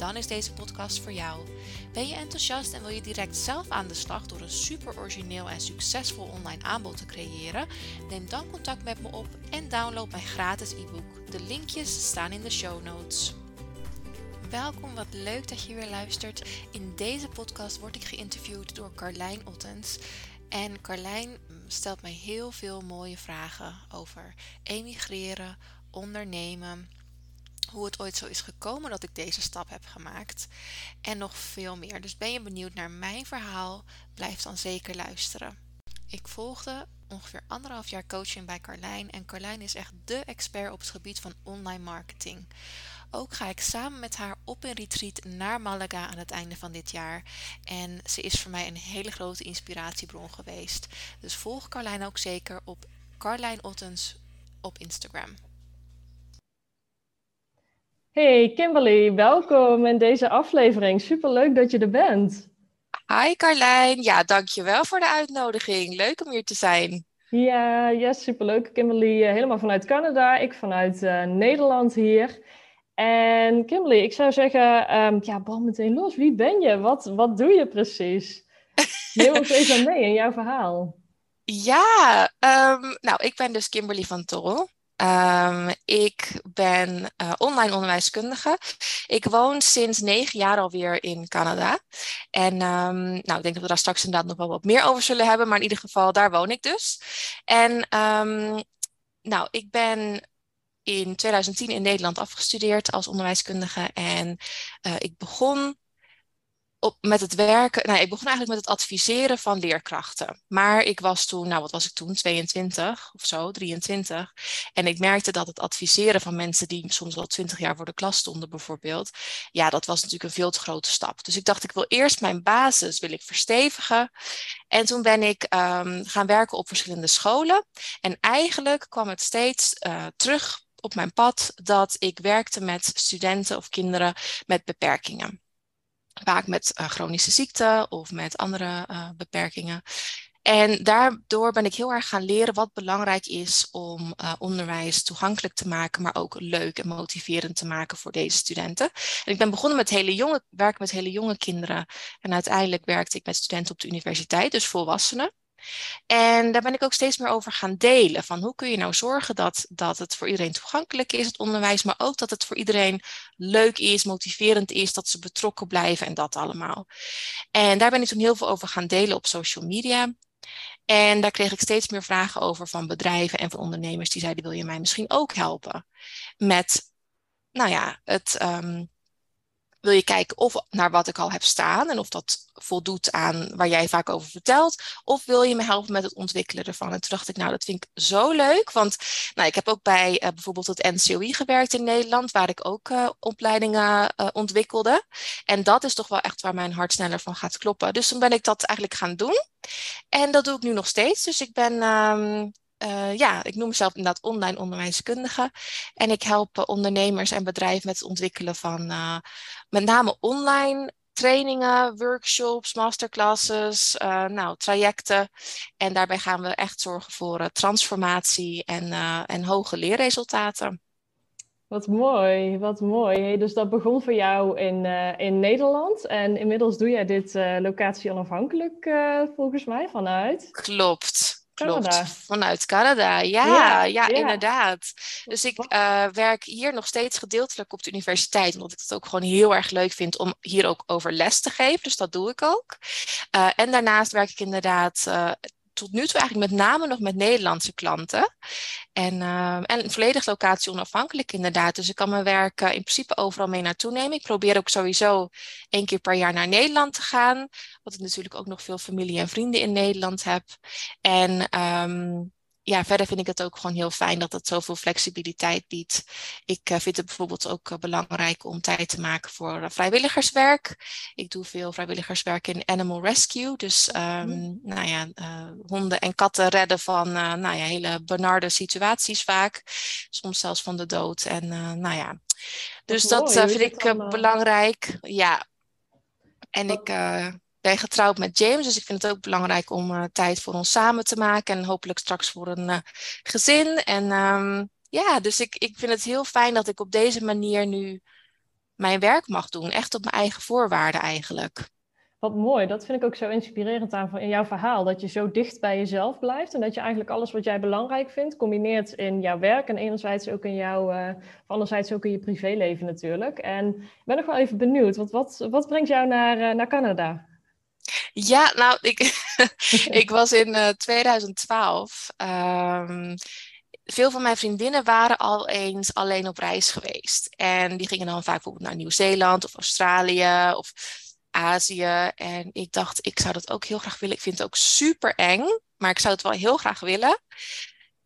Dan is deze podcast voor jou. Ben je enthousiast en wil je direct zelf aan de slag door een super origineel en succesvol online aanbod te creëren? Neem dan contact met me op en download mijn gratis e-book. De linkjes staan in de show notes. Welkom, wat leuk dat je weer luistert. In deze podcast word ik geïnterviewd door Carlijn Ottens. En Carlijn stelt mij heel veel mooie vragen over emigreren, ondernemen, hoe het ooit zo is gekomen dat ik deze stap heb gemaakt en nog veel meer. Dus ben je benieuwd naar mijn verhaal? Blijf dan zeker luisteren. Ik volgde ongeveer anderhalf jaar coaching bij Carlijn en Carlijn is echt de expert op het gebied van online marketing. Ook ga ik samen met haar op een retreat naar Malaga aan het einde van dit jaar. En ze is voor mij een hele grote inspiratiebron geweest. Dus volg Carlijn ook zeker op Carlijn Ottens op Instagram. Hey Kimberly, welkom in deze aflevering. Superleuk dat je er bent. Hi Carlijn, ja dankjewel voor de uitnodiging. Leuk om hier te zijn. Ja, ja superleuk. Kimberly eh, helemaal vanuit Canada, ik vanuit uh, Nederland hier. En Kimberly, ik zou zeggen, um, ja, bal meteen los. Wie ben je? Wat, wat doe je precies? Neem ons even mee in jouw verhaal. Ja, um, nou, ik ben dus Kimberly van Torrel. Um, ik ben uh, online onderwijskundige. Ik woon sinds negen jaar alweer in Canada. En um, nou, ik denk dat we daar straks inderdaad nog wel wat meer over zullen hebben. Maar in ieder geval, daar woon ik dus. En um, nou, ik ben in 2010 in Nederland afgestudeerd als onderwijskundige. En uh, ik begon op, met het werken. Nou, ik begon eigenlijk met het adviseren van leerkrachten. Maar ik was toen, nou wat was ik toen, 22 of zo, 23. En ik merkte dat het adviseren van mensen die soms wel 20 jaar voor de klas stonden, bijvoorbeeld. Ja, dat was natuurlijk een veel te grote stap. Dus ik dacht, ik wil eerst mijn basis wil ik verstevigen. En toen ben ik um, gaan werken op verschillende scholen. En eigenlijk kwam het steeds uh, terug op mijn pad dat ik werkte met studenten of kinderen met beperkingen vaak met uh, chronische ziekte of met andere uh, beperkingen. En daardoor ben ik heel erg gaan leren wat belangrijk is om uh, onderwijs toegankelijk te maken, maar ook leuk en motiverend te maken voor deze studenten. En ik ben begonnen met hele jonge, werken met hele jonge kinderen. En uiteindelijk werkte ik met studenten op de universiteit, dus volwassenen. En daar ben ik ook steeds meer over gaan delen. Van hoe kun je nou zorgen dat, dat het voor iedereen toegankelijk is, het onderwijs, maar ook dat het voor iedereen leuk is, motiverend is, dat ze betrokken blijven en dat allemaal. En daar ben ik toen heel veel over gaan delen op social media. En daar kreeg ik steeds meer vragen over van bedrijven en van ondernemers die zeiden: wil je mij misschien ook helpen met, nou ja, het. Um, wil je kijken of naar wat ik al heb staan en of dat voldoet aan waar jij vaak over vertelt? Of wil je me helpen met het ontwikkelen ervan? En toen dacht ik, nou, dat vind ik zo leuk. Want nou, ik heb ook bij uh, bijvoorbeeld het NCOI gewerkt in Nederland, waar ik ook uh, opleidingen uh, ontwikkelde. En dat is toch wel echt waar mijn hart sneller van gaat kloppen. Dus toen ben ik dat eigenlijk gaan doen. En dat doe ik nu nog steeds. Dus ik ben um, uh, ja, ik noem mezelf inderdaad online onderwijskundige. En ik help uh, ondernemers en bedrijven met het ontwikkelen van uh, met name online trainingen, workshops, masterclasses, nou, trajecten. En daarbij gaan we echt zorgen voor transformatie en, en hoge leerresultaten. Wat mooi, wat mooi. Hey, dus dat begon voor jou in, in Nederland en inmiddels doe jij dit locatie onafhankelijk volgens mij vanuit? Klopt, Klopt, vanuit Canada. Ja, ja, ja, inderdaad. Dus ik uh, werk hier nog steeds gedeeltelijk op de universiteit, omdat ik het ook gewoon heel erg leuk vind om hier ook over les te geven. Dus dat doe ik ook. Uh, en daarnaast werk ik inderdaad uh, tot nu toe eigenlijk met name nog met Nederlandse klanten. En, uh, en volledig locatie onafhankelijk inderdaad. Dus ik kan mijn werk uh, in principe overal mee naartoe nemen. Ik probeer ook sowieso één keer per jaar naar Nederland te gaan. Wat ik natuurlijk ook nog veel familie en vrienden in Nederland heb. En um, ja, verder vind ik het ook gewoon heel fijn dat het zoveel flexibiliteit biedt. Ik uh, vind het bijvoorbeeld ook uh, belangrijk om tijd te maken voor uh, vrijwilligerswerk. Ik doe veel vrijwilligerswerk in Animal Rescue. Dus um, nou ja, honden en katten redden van nou ja, hele benarde situaties vaak. Soms zelfs van de dood. En nou ja, dus dat, dat vind ik belangrijk. Ja. En ik ben getrouwd met James, dus ik vind het ook belangrijk om uh, tijd voor ons samen te maken en hopelijk straks voor een uh, gezin. En um, ja, dus ik, ik vind het heel fijn dat ik op deze manier nu mijn werk mag doen, echt op mijn eigen voorwaarden eigenlijk. Wat mooi, dat vind ik ook zo inspirerend aan in jouw verhaal. Dat je zo dicht bij jezelf blijft en dat je eigenlijk alles wat jij belangrijk vindt, combineert in jouw werk en enerzijds ook in jouw, uh, anderzijds ook in je privéleven natuurlijk. En ik ben nog wel even benieuwd, wat, wat, wat brengt jou naar, naar Canada? Ja, nou, ik, ik was in uh, 2012. Um, veel van mijn vriendinnen waren al eens alleen op reis geweest. En die gingen dan vaak bijvoorbeeld naar Nieuw-Zeeland of Australië of Azië. En ik dacht, ik zou dat ook heel graag willen. Ik vind het ook super eng, maar ik zou het wel heel graag willen.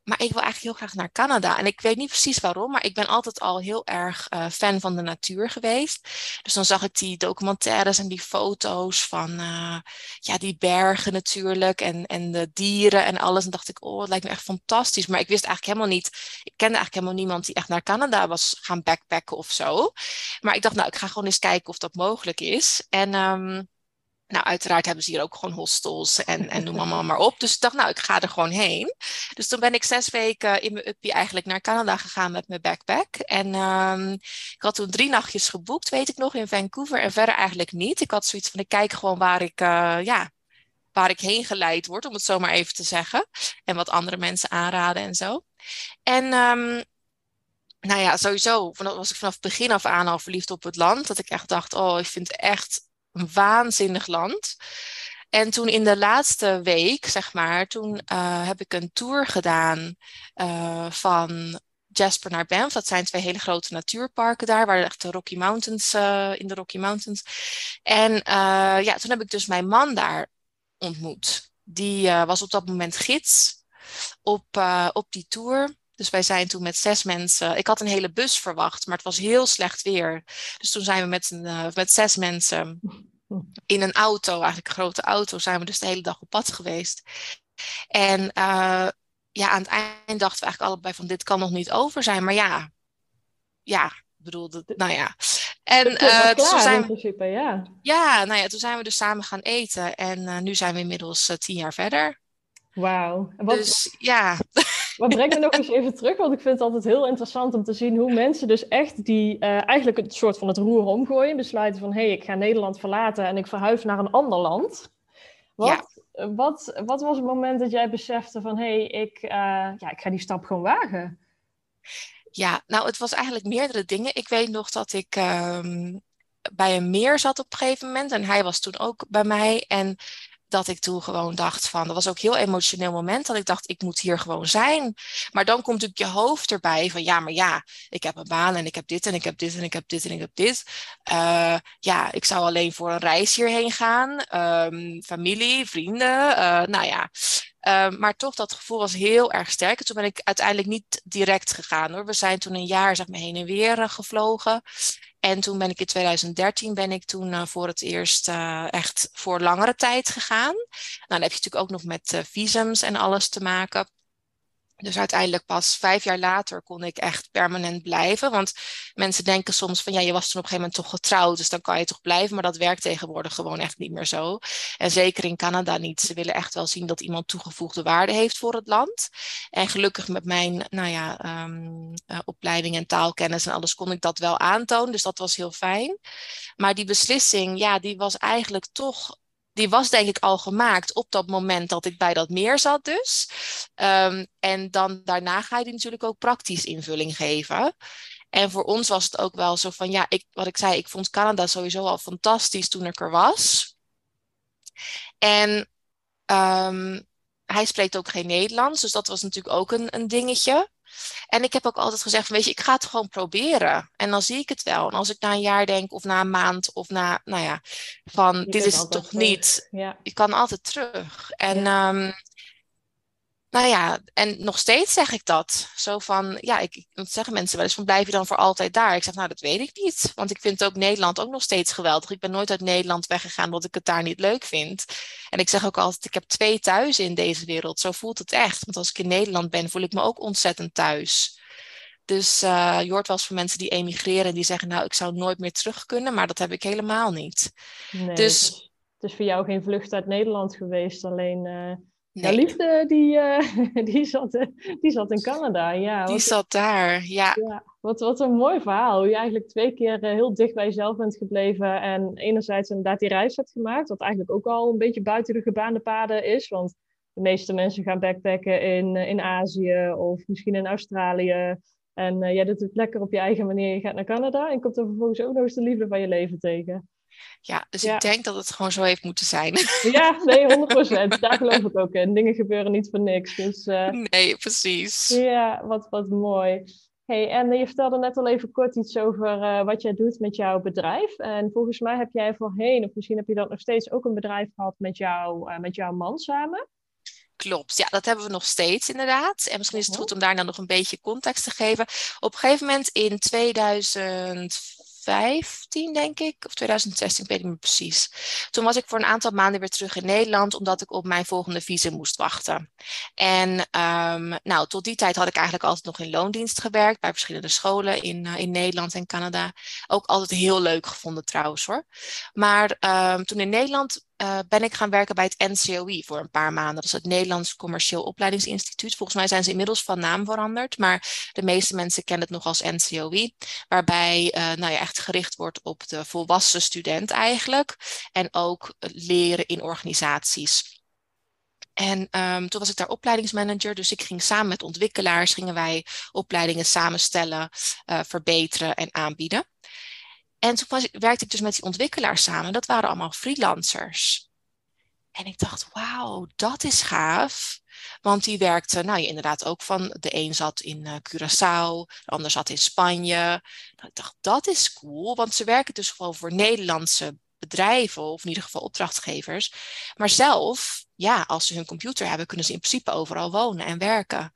Maar ik wil eigenlijk heel graag naar Canada. En ik weet niet precies waarom, maar ik ben altijd al heel erg uh, fan van de natuur geweest. Dus dan zag ik die documentaires en die foto's van uh, ja, die bergen natuurlijk. En, en de dieren en alles. En dacht ik, oh, het lijkt me echt fantastisch. Maar ik wist eigenlijk helemaal niet. Ik kende eigenlijk helemaal niemand die echt naar Canada was gaan backpacken of zo. Maar ik dacht, nou, ik ga gewoon eens kijken of dat mogelijk is. En. Um, nou, uiteraard hebben ze hier ook gewoon hostels en, en noem allemaal maar op. Dus ik dacht, nou, ik ga er gewoon heen. Dus toen ben ik zes weken in mijn uppie eigenlijk naar Canada gegaan met mijn backpack. En um, ik had toen drie nachtjes geboekt, weet ik nog, in Vancouver. En verder eigenlijk niet. Ik had zoiets van, ik kijk gewoon waar ik, uh, ja, waar ik heen geleid word, om het zo maar even te zeggen. En wat andere mensen aanraden en zo. En um, nou ja, sowieso was ik vanaf het begin af aan al verliefd op het land. Dat ik echt dacht, oh, ik vind het echt waanzinnig land. En toen in de laatste week, zeg maar, toen uh, heb ik een tour gedaan uh, van Jasper naar Banff. Dat zijn twee hele grote natuurparken daar, waar de Rocky Mountains, uh, in de Rocky Mountains. En ja, toen heb ik dus mijn man daar ontmoet. Die was op dat moment gids op, op die tour. Dus wij zijn toen met zes mensen. Ik had een hele bus verwacht, maar het was heel slecht weer. Dus toen zijn we met, een, uh, met zes mensen in een auto, eigenlijk een grote auto, zijn we dus de hele dag op pad geweest. En uh, ja, aan het eind dachten we eigenlijk allebei van dit kan nog niet over zijn. Maar ja, ja, ik bedoel, dat, nou ja. En uh, toen zijn we, principe, ja. Ja, nou ja, toen zijn we dus samen gaan eten. En nu zijn we inmiddels tien jaar verder. Wauw. Dus ja. Maar breng me nog eens even terug, want ik vind het altijd heel interessant om te zien hoe mensen dus echt die uh, eigenlijk een soort van het roer omgooien, besluiten van hé, hey, ik ga Nederland verlaten en ik verhuis naar een ander land. Wat, wat, wat was het moment dat jij besefte van hé, hey, ik, uh, ja, ik ga die stap gewoon wagen? Ja, nou het was eigenlijk meerdere dingen. Ik weet nog dat ik um, bij een meer zat op een gegeven moment en hij was toen ook bij mij en dat ik toen gewoon dacht van, dat was ook een heel emotioneel moment, dat ik dacht, ik moet hier gewoon zijn. Maar dan komt natuurlijk je hoofd erbij van, ja, maar ja, ik heb een baan en ik heb dit en ik heb dit en ik heb dit en ik heb dit. Uh, ja, ik zou alleen voor een reis hierheen gaan, um, familie, vrienden, uh, nou ja. Uh, maar toch, dat gevoel was heel erg sterk. En toen ben ik uiteindelijk niet direct gegaan hoor. We zijn toen een jaar zeg maar, heen en weer uh, gevlogen. En toen ben ik in 2013 ben ik toen uh, voor het eerst uh, echt voor langere tijd gegaan. Nou, dan heb je natuurlijk ook nog met uh, visums en alles te maken. Dus uiteindelijk pas vijf jaar later kon ik echt permanent blijven. Want mensen denken soms van ja, je was toen op een gegeven moment toch getrouwd, dus dan kan je toch blijven. Maar dat werkt tegenwoordig gewoon echt niet meer zo. En zeker in Canada niet. Ze willen echt wel zien dat iemand toegevoegde waarde heeft voor het land. En gelukkig met mijn nou ja, um, opleiding en taalkennis en alles kon ik dat wel aantonen. Dus dat was heel fijn. Maar die beslissing, ja, die was eigenlijk toch die was denk ik al gemaakt op dat moment dat ik bij dat meer zat dus. Um, en dan daarna ga je die natuurlijk ook praktisch invulling geven. En voor ons was het ook wel zo van, ja, ik, wat ik zei, ik vond Canada sowieso al fantastisch toen ik er was. En um, hij spreekt ook geen Nederlands, dus dat was natuurlijk ook een, een dingetje. En ik heb ook altijd gezegd, weet je, ik ga het gewoon proberen. En dan zie ik het wel. En als ik na een jaar denk, of na een maand, of na, nou ja, van dit is het toch niet. Ja. Je kan altijd terug. En ja. Um, Nou ja, en nog steeds zeg ik dat. Zo van, ja, ik, dat zeggen mensen wel eens van, blijf je dan voor altijd daar? Ik zeg, nou, dat weet ik niet. Want ik vind ook Nederland ook nog steeds geweldig. Ik ben nooit uit Nederland weggegaan omdat ik het daar niet leuk vind. En ik zeg ook altijd, ik heb twee thuis in deze wereld. Zo voelt het echt. Want als ik in Nederland ben, voel ik me ook ontzettend thuis. Dus uh, je hoort wel eens van mensen die emigreren en die zeggen, nou, ik zou nooit meer terug kunnen, maar dat heb ik helemaal niet. Nee, dus het is voor jou geen vlucht uit Nederland geweest, alleen uh, nee. liefde die, uh, die, zat, die zat in Canada. Ja, die zat daar, ja. ja. wat, wat een mooi verhaal, hoe je eigenlijk twee keer heel dicht bij jezelf bent gebleven en enerzijds inderdaad die reis hebt gemaakt, wat eigenlijk ook al een beetje buiten de gebaande paden is, want de meeste mensen gaan backpacken in, in Azië of misschien in Australië. En uh, jij doet het lekker op je eigen manier. Je gaat naar Canada en komt er vervolgens ook nog eens de liefde van je leven tegen. Ja, dus ik denk dat het gewoon zo heeft moeten zijn. Ja, nee, 100%. Daar geloof ik ook in. Dingen gebeuren niet voor niks. Dus, uh, nee, precies. Ja, wat, wat mooi. Hey, en je vertelde net al even kort iets over uh, wat jij doet met jouw bedrijf. En volgens mij heb jij voorheen, of misschien heb je dat nog steeds, ook een bedrijf gehad met, jou, met jouw man samen. Klopt, ja, dat hebben we nog steeds inderdaad. En misschien is het goed om daar dan nog een beetje context te geven. Op een gegeven moment in 2015, denk ik, of 2016, ik weet niet meer precies. Toen was ik voor een aantal maanden weer terug in Nederland, omdat ik op mijn volgende visum moest wachten. En um, nou, tot die tijd had ik eigenlijk altijd nog in loondienst gewerkt, bij verschillende scholen in, uh, in Nederland en Canada. Ook altijd heel leuk gevonden trouwens hoor. Maar um, toen in Nederland uh, ben ik gaan werken bij het NCOI voor een paar maanden. Dat is het Nederlands Commercieel Opleidingsinstituut. Volgens mij zijn ze inmiddels van naam veranderd, maar de meeste mensen kennen het nog als NCOI. Waarbij uh, nou ja, echt gericht wordt op de volwassen student eigenlijk. En ook leren in organisaties. En um, toen was ik daar opleidingsmanager, dus ik ging samen met ontwikkelaars, gingen wij opleidingen samenstellen, uh, verbeteren en aanbieden. En toen werkte ik dus met die ontwikkelaars samen. Dat waren allemaal freelancers. En ik dacht, wauw, dat is gaaf. Want die werkte, nou ja, inderdaad ook van, de een zat in uh, Curaçao, de ander zat in Spanje. Nou, ik dacht, dat is cool, want ze werken dus gewoon voor Nederlandse bedrijven, of in ieder geval opdrachtgevers. Maar zelf, ja, als ze hun computer hebben, kunnen ze in principe overal wonen en werken.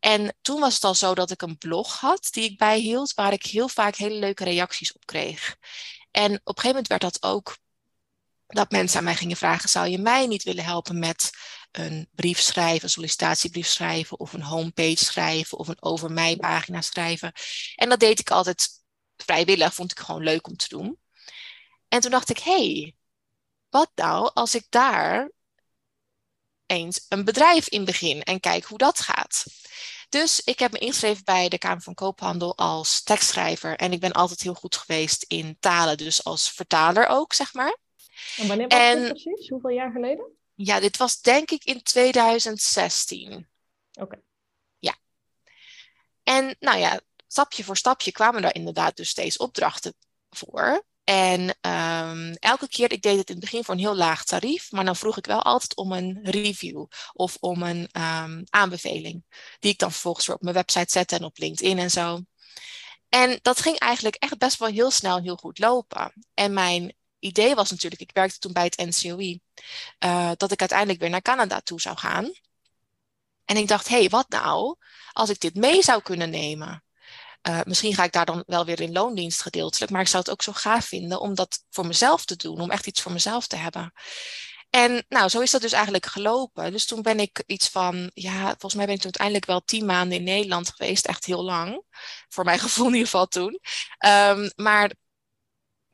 En toen was het al zo dat ik een blog had die ik bijhield, waar ik heel vaak hele leuke reacties op kreeg. En op een gegeven moment werd dat ook dat mensen aan mij gingen vragen: zou je mij niet willen helpen met een brief schrijven, een sollicitatiebrief schrijven, of een homepage schrijven, of een over mij pagina schrijven? En dat deed ik altijd vrijwillig, vond ik gewoon leuk om te doen. En toen dacht ik: hé, hey, wat nou als ik daar eens een bedrijf in begin en kijk hoe dat gaat? Dus ik heb me ingeschreven bij de Kamer van Koophandel als tekstschrijver. En ik ben altijd heel goed geweest in talen, dus als vertaler ook, zeg maar. En wanneer was en, dit precies? Hoeveel jaar geleden? Ja, dit was denk ik in 2016. Oké. Ja. En nou ja, stapje voor stapje kwamen daar inderdaad dus steeds opdrachten voor. En um, elke keer, ik deed het in het begin voor een heel laag tarief, maar dan vroeg ik wel altijd om een review of om een um, aanbeveling, die ik dan vervolgens weer op mijn website zette en op LinkedIn en zo. En dat ging eigenlijk echt best wel heel snel heel goed lopen. En mijn idee was natuurlijk, ik werkte toen bij het NCOI, uh, dat ik uiteindelijk weer naar Canada toe zou gaan. En ik dacht, hé, hey, wat nou als ik dit mee zou kunnen nemen? Uh, misschien ga ik daar dan wel weer in loondienst gedeeltelijk, maar ik zou het ook zo gaaf vinden om dat voor mezelf te doen, om echt iets voor mezelf te hebben. En nou, zo is dat dus eigenlijk gelopen. Dus toen ben ik iets van, ja, volgens mij ben ik toen uiteindelijk wel tien maanden in Nederland geweest, echt heel lang. Voor mijn gevoel in ieder geval toen. Um, maar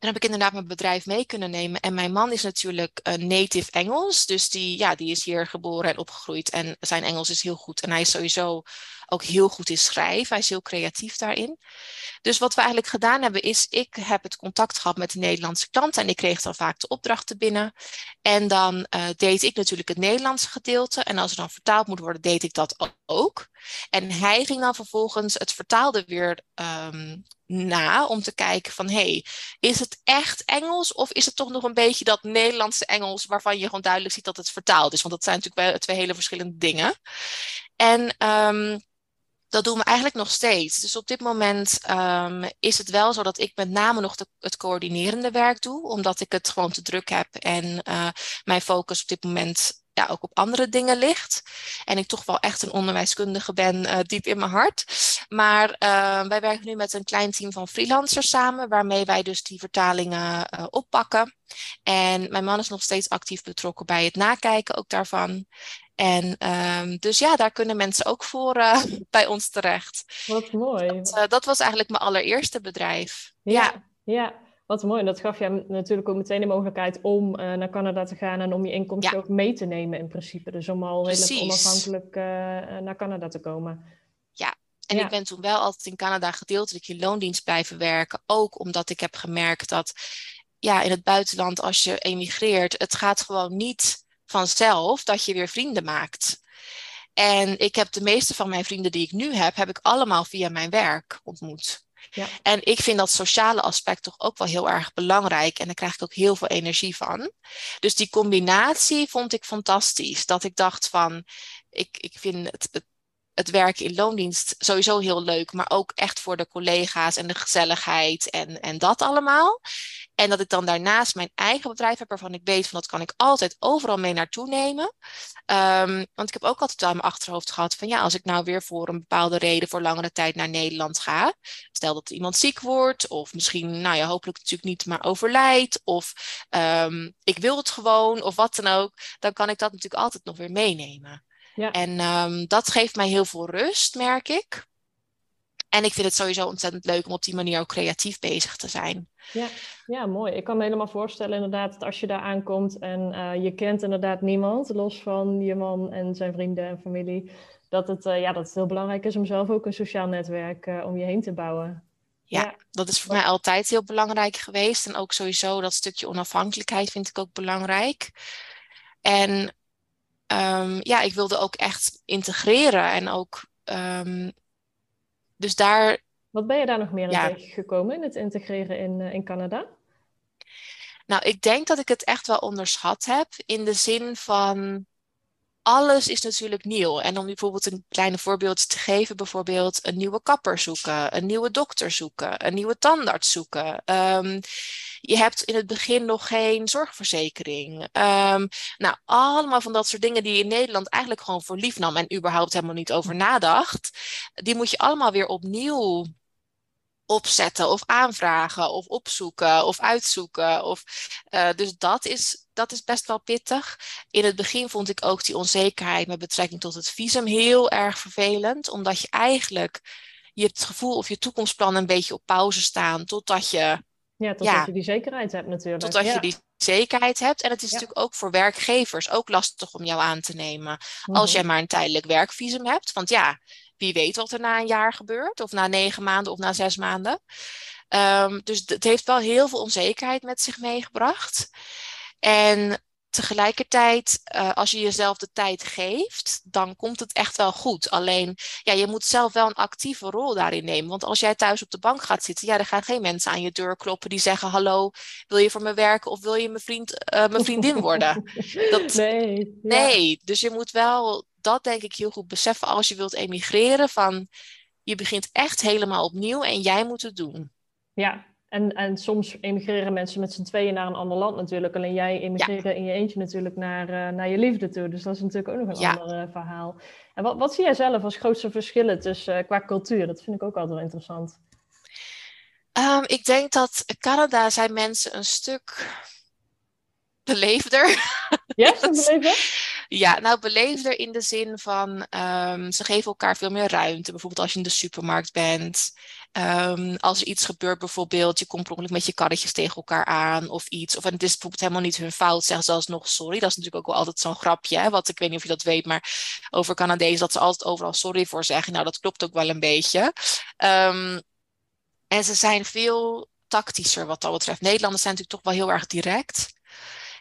heb ik inderdaad mijn bedrijf mee kunnen nemen. En mijn man is natuurlijk een native Engels. Dus die, ja, die is hier geboren en opgegroeid. En zijn Engels is heel goed. En hij is sowieso ook heel goed in schrijven. Hij is heel creatief daarin. Dus wat we eigenlijk gedaan hebben is, ik heb het contact gehad met de Nederlandse klanten. En ik kreeg dan vaak de opdrachten binnen. En dan uh, deed ik natuurlijk het Nederlandse gedeelte. En als er dan vertaald moet worden, deed ik dat ook. En hij ging dan vervolgens het vertaalde weer um, na om te kijken van hey, is het echt Engels of is het toch nog een beetje dat Nederlandse Engels waarvan je gewoon duidelijk ziet dat het vertaald is? Want dat zijn natuurlijk twee hele verschillende dingen. En um, dat doen we eigenlijk nog steeds. Dus op dit moment um, is het wel zo dat ik met name nog de, het coördinerende werk doe, omdat ik het gewoon te druk heb en uh, mijn focus op dit moment ja, ook op andere dingen ligt. En ik toch wel echt een onderwijskundige ben, diep in mijn hart. Maar wij werken nu met een klein team van freelancers samen, waarmee wij dus die vertalingen oppakken. En mijn man is nog steeds actief betrokken bij het nakijken ook daarvan. En um, dus ja, daar kunnen mensen ook voor uh, bij ons terecht. Wat mooi. Dat, uh, dat, was eigenlijk mijn allereerste bedrijf. Ja, ja, ja. Wat mooi. En dat gaf je natuurlijk ook meteen de mogelijkheid om uh, naar Canada te gaan en om je inkomsten ja. ook mee te nemen in principe. Dus om al heel onafhankelijk naar Canada te komen. Ja, en ja. ik ben toen wel altijd in Canada gedeeltelijk in loondienst blijven werken. Ook omdat ik heb gemerkt dat ja, in het buitenland, als je emigreert, het gaat gewoon niet vanzelf dat je weer vrienden maakt. En ik heb de meeste van mijn vrienden die ik nu heb, heb ik allemaal via mijn werk ontmoet. En ik vind dat sociale aspect toch ook wel heel erg belangrijk. En daar krijg ik ook heel veel energie van. Dus die combinatie vond ik fantastisch. Dat ik dacht van, ik, ik vind het, het, het werken in loondienst sowieso heel leuk. Maar ook echt voor de collega's en de gezelligheid en, en dat allemaal. En dat ik dan daarnaast mijn eigen bedrijf heb, waarvan ik weet van dat kan ik altijd overal mee naartoe nemen. Um, want ik heb ook altijd aan mijn achterhoofd gehad van ja, als ik nou weer voor een bepaalde reden voor langere tijd naar Nederland ga. Stel dat iemand ziek wordt, of misschien, nou ja, hopelijk natuurlijk niet, maar overlijdt. Of um, ik wil het gewoon, of wat dan ook. Dan kan ik dat natuurlijk altijd nog weer meenemen. Ja. En um, dat geeft mij heel veel rust, merk ik. En ik vind het sowieso ontzettend leuk om op die manier ook creatief bezig te zijn. Ja, ja mooi. Ik kan me helemaal voorstellen inderdaad dat als je daar aankomt en uh, je kent inderdaad niemand, los van je man en zijn vrienden en familie, dat het, uh, ja, dat het heel belangrijk is om zelf ook een sociaal netwerk uh, om je heen te bouwen. Ja, ja, dat is voor mij altijd heel belangrijk geweest. En ook sowieso dat stukje onafhankelijkheid vind ik ook belangrijk. En um, ja, ik wilde ook echt integreren en ook um, dus daar. Wat ben je daar nog meer in tegen gekomen in het integreren in, uh, in Canada? Nou, ik denk dat ik het echt wel onderschat heb in de zin van alles is natuurlijk nieuw. En om bijvoorbeeld een kleine voorbeeld te geven, bijvoorbeeld een nieuwe kapper zoeken, een nieuwe dokter zoeken, een nieuwe tandarts zoeken. Um, je hebt in het begin nog geen zorgverzekering. Um, nou, allemaal van dat soort dingen die je in Nederland eigenlijk gewoon voor lief nam en überhaupt helemaal niet over nadacht. Die moet je allemaal weer opnieuw opzetten of aanvragen of opzoeken of uitzoeken. Of, uh, dus dat is, dat is best wel pittig. In het begin vond ik ook die onzekerheid met betrekking tot het visum heel erg vervelend, omdat je eigenlijk je het gevoel of je toekomstplannen een beetje op pauze staan totdat je. Ja, totdat ja, je die zekerheid hebt natuurlijk. Totdat ja. je die zekerheid hebt. En het is ja. natuurlijk ook voor werkgevers ook lastig om jou aan te nemen. Als jij maar een tijdelijk werkvisum hebt. Want ja, wie weet wat er na een jaar gebeurt, of na negen maanden of na zes maanden. Um, dus het heeft wel heel veel onzekerheid met zich meegebracht. En tegelijkertijd, uh, als je jezelf de tijd geeft, dan komt het echt wel goed. Alleen, ja, je moet zelf wel een actieve rol daarin nemen. Want als jij thuis op de bank gaat zitten, ja, er gaan geen mensen aan je deur kloppen die zeggen: Hallo, wil je voor me werken of wil je mijn, vriend, uh, mijn vriendin worden? Dat, nee. Ja. Nee, dus je moet wel dat denk ik heel goed beseffen als je wilt emigreren. Van je begint echt helemaal opnieuw en jij moet het doen. Ja, en, en soms emigreren mensen met z'n tweeën naar een ander land natuurlijk. Alleen jij emigreert ja. in je eentje natuurlijk naar, uh, naar je liefde toe. Dus dat is natuurlijk ook nog een ja. ander uh, verhaal. En wat, wat zie jij zelf als grootste verschillen tussen, uh, qua cultuur? Dat vind ik ook altijd wel interessant. Um, ik denk dat Canada zijn mensen een stuk beleefder. Ja, beleefder? Ja, nou beleefder in de zin van um, ze geven elkaar veel meer ruimte. Bijvoorbeeld als je in de supermarkt bent. Um, als er iets gebeurt, bijvoorbeeld, je komt per ongeluk met je karretjes tegen elkaar aan of iets. Of en het is bijvoorbeeld helemaal niet hun fout, zeggen ze alsnog sorry. Dat is natuurlijk ook wel altijd zo'n grapje, hè? wat ik weet niet of je dat weet, maar over Canadees dat ze altijd overal sorry voor zeggen. Nou, dat klopt ook wel een beetje. Um, en ze zijn veel tactischer wat dat betreft. Nederlanders zijn natuurlijk toch wel heel erg direct.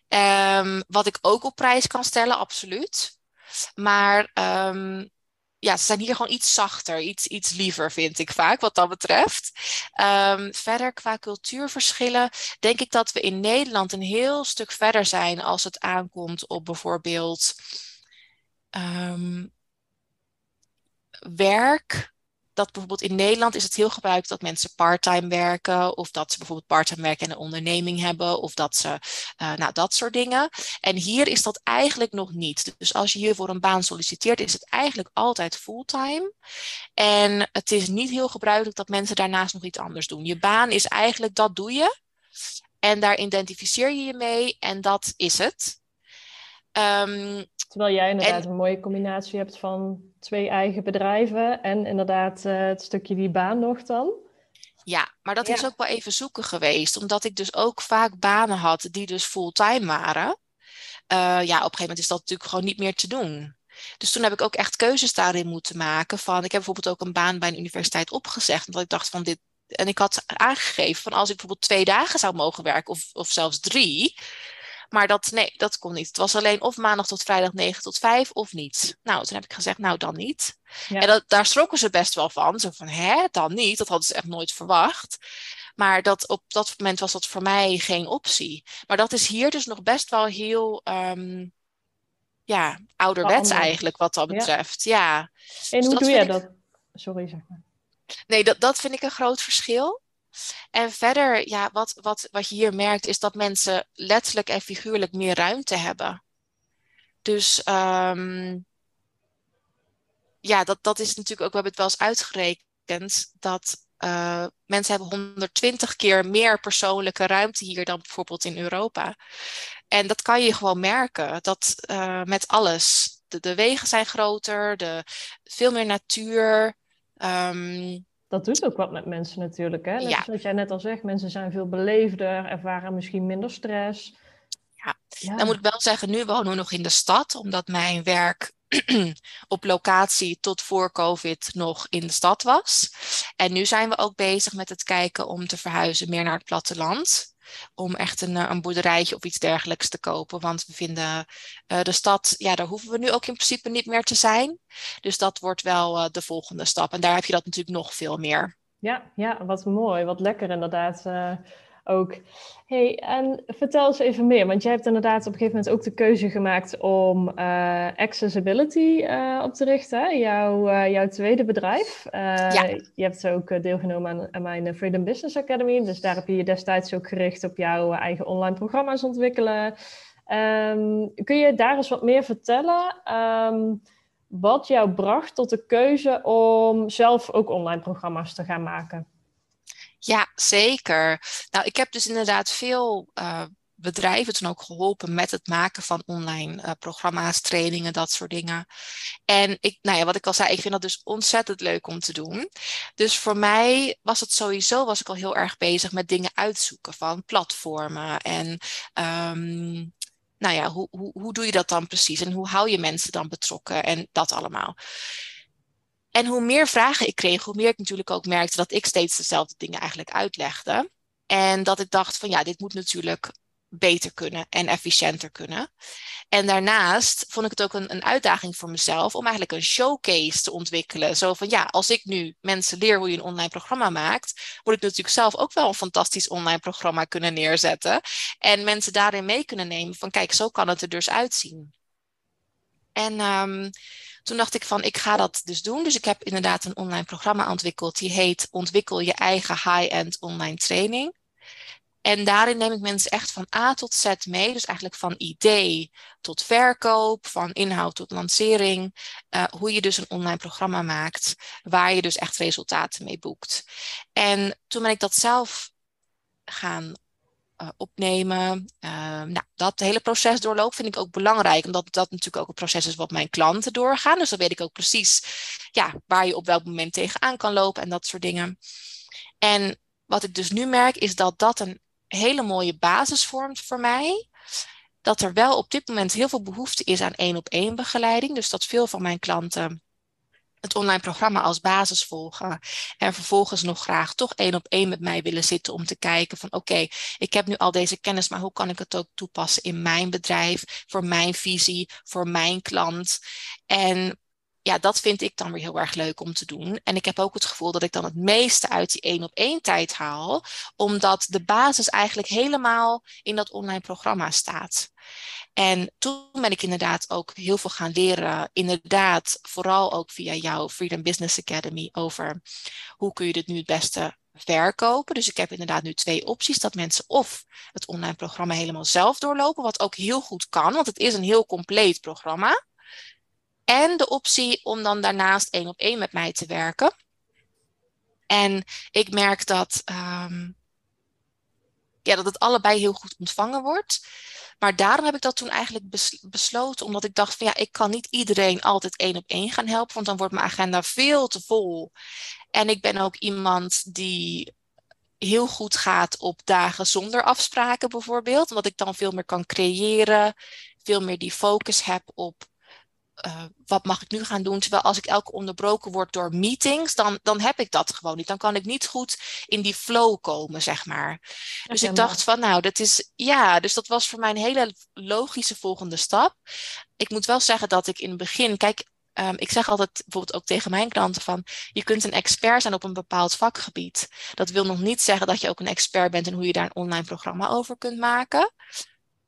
Um, wat ik ook op prijs kan stellen, absoluut. Maar um, ja, ze zijn hier gewoon iets zachter, iets, iets liever, vind ik vaak, wat dat betreft. Um, verder qua cultuurverschillen, denk ik dat we in Nederland een heel stuk verder zijn als het aankomt op bijvoorbeeld werk dat bijvoorbeeld in Nederland is het heel gebruikelijk dat mensen parttime werken, of dat ze bijvoorbeeld parttime werken en een onderneming hebben, of dat ze, uh, nou, dat soort dingen. En hier is dat eigenlijk nog niet. Dus als je hier voor een baan solliciteert, is het eigenlijk altijd fulltime. En het is niet heel gebruikelijk dat mensen daarnaast nog iets anders doen. Je baan is eigenlijk, dat doe je. En daar identificeer je je mee en dat is het. Um, Terwijl jij inderdaad een mooie combinatie hebt van twee eigen bedrijven en inderdaad uh, het stukje die baan nog dan. Ja, maar dat is ook wel even zoeken geweest, omdat ik dus ook vaak banen had die dus fulltime waren. Uh, ja, op een gegeven moment is dat natuurlijk gewoon niet meer te doen. Dus toen heb ik ook echt keuzes daarin moeten maken. Van, ik heb bijvoorbeeld ook een baan bij een universiteit opgezegd, omdat ik dacht van dit. En ik had aangegeven van als ik bijvoorbeeld twee dagen zou mogen werken, of, of zelfs drie, maar dat, nee, dat kon niet. Het was alleen of maandag tot vrijdag 9 tot 5 of niet. Nou, toen heb ik gezegd, nou dan niet. En dat, daar schrokken ze best wel van. Zo van, hè, dan niet? Dat hadden ze echt nooit verwacht. Maar dat, op dat moment was dat voor mij geen optie. Maar dat is hier dus nog best wel heel, um, ja, ouderwets eigenlijk wat dat betreft. Ja. En dus hoe doe jij dat? Sorry, zeg maar. Nee, dat, dat vind ik een groot verschil. En verder, ja, wat, wat, wat je hier merkt, is dat mensen letterlijk en figuurlijk meer ruimte hebben. Dus um, ja, dat, dat is natuurlijk ook, we hebben het wel eens uitgerekend, dat uh, mensen hebben 120 keer meer persoonlijke ruimte hier dan bijvoorbeeld in Europa. En dat kan je gewoon merken, dat uh, met alles. De, de wegen zijn groter, de, veel meer natuur. Um, dat doet ook wat met mensen natuurlijk. Hè? ja. Zoals jij net al zegt, mensen zijn veel beleefder, ervaren misschien minder stress. Ja. ja. dan moet ik wel zeggen, nu wonen we nog in de stad, omdat mijn werk op locatie tot voor COVID nog in de stad was. En nu zijn we ook bezig met het kijken om te verhuizen meer naar het platteland om echt een, eh, een boerderijtje of iets dergelijks te kopen. Want we vinden uh, de stad, ja, daar hoeven we nu ook in principe niet meer te zijn. Dus dat wordt wel uh, de volgende stap. En daar heb je dat natuurlijk nog veel meer. Ja, ja wat mooi, wat lekker inderdaad ook. Hey, en vertel eens even meer, want jij hebt inderdaad op een gegeven moment ook de keuze gemaakt om uh, accessibility uh, op te richten, jouw, uh, jouw tweede bedrijf. Ja. Je hebt ook deelgenomen aan, aan, mijn Freedom Business Academy, dus daar heb je je destijds ook gericht op jouw eigen online programma's ontwikkelen. Um, kun je daar eens wat meer vertellen? Um, wat jou bracht tot de keuze om zelf ook online programma's te gaan maken? Ja, zeker. Nou, ik heb dus inderdaad veel uh, bedrijven toen ook geholpen met het maken van online uh, programma's, trainingen, dat soort dingen. En ik, nou ja, wat ik al zei, ik vind dat dus ontzettend leuk om te doen. Dus voor mij was het sowieso, was ik al heel erg bezig met dingen uitzoeken van platformen en um, nou ja, hoe, hoe, hoe doe je dat dan precies en hoe hou je mensen dan betrokken en dat allemaal. En hoe meer vragen ik kreeg, hoe meer ik natuurlijk ook merkte dat ik steeds dezelfde dingen eigenlijk uitlegde. En dat ik dacht van ja, dit moet natuurlijk beter kunnen en efficiënter kunnen. En daarnaast vond ik het ook een, een, uitdaging voor mezelf om eigenlijk een showcase te ontwikkelen. Zo van ja, als ik nu mensen leer hoe je een online programma maakt, moet ik natuurlijk zelf ook wel een fantastisch online programma kunnen neerzetten. En mensen daarin mee kunnen nemen van kijk, zo kan het er dus uitzien. En um, toen dacht ik van, ik ga dat dus doen. Dus ik heb inderdaad een online programma ontwikkeld. Die heet Ontwikkel je eigen high-end online training. En daarin neem ik mensen echt van A tot Z mee. Dus eigenlijk van idee tot verkoop, van inhoud tot lancering. Uh, hoe je dus een online programma maakt, waar je dus echt resultaten mee boekt. En toen ben ik dat zelf gaan uh, opnemen. Uh, nou, dat hele proces doorloop vind ik ook belangrijk, omdat dat natuurlijk ook een proces is wat mijn klanten doorgaan. Dus dan weet ik ook precies ja, waar je op welk moment tegenaan kan lopen en dat soort dingen. En wat ik dus nu merk, is dat dat een hele mooie basis vormt voor mij. Dat er wel op dit moment heel veel behoefte is aan één op één begeleiding. Dus dat veel van mijn klanten het online programma als basis volgen. En vervolgens nog graag toch één op één met mij willen zitten om te kijken van oké, ik heb nu al deze kennis, maar hoe kan ik het ook toepassen in mijn bedrijf, voor mijn visie, voor mijn klant. En ja, dat vind ik dan weer heel erg leuk om te doen. En ik heb ook het gevoel dat ik dan het meeste uit die één op één tijd haal, omdat de basis eigenlijk helemaal in dat online programma staat. En toen ben ik inderdaad ook heel veel gaan leren, inderdaad, vooral ook via jouw Freedom Business Academy, over hoe kun je dit nu het beste verkopen. Dus ik heb inderdaad nu twee opties. Dat mensen of het online programma helemaal zelf doorlopen, wat ook heel goed kan, want het is een heel compleet programma. En de optie om dan daarnaast één op één met mij te werken. En ik merk dat, um, ja, dat het allebei heel goed ontvangen wordt. Maar daarom heb ik dat toen eigenlijk besloten, omdat ik dacht van ja, ik kan niet iedereen altijd één op één gaan helpen, want dan wordt mijn agenda veel te vol. En ik ben ook iemand die heel goed gaat op dagen zonder afspraken bijvoorbeeld, omdat ik dan veel meer kan creëren, veel meer die focus heb op uh, wat mag ik nu gaan doen? Terwijl als ik elke onderbroken word door meetings, dan, dan heb ik dat gewoon niet. Dan kan ik niet goed in die flow komen, zeg maar. Dus ik dacht van, nou, dat is, ja, dus dat was voor mij een hele logische volgende stap. Ik moet wel zeggen dat ik in het begin, kijk, um, ik zeg altijd bijvoorbeeld ook tegen mijn klanten van, je kunt een expert zijn op een bepaald vakgebied. Dat wil nog niet zeggen dat je ook een expert bent in hoe je daar een online programma over kunt maken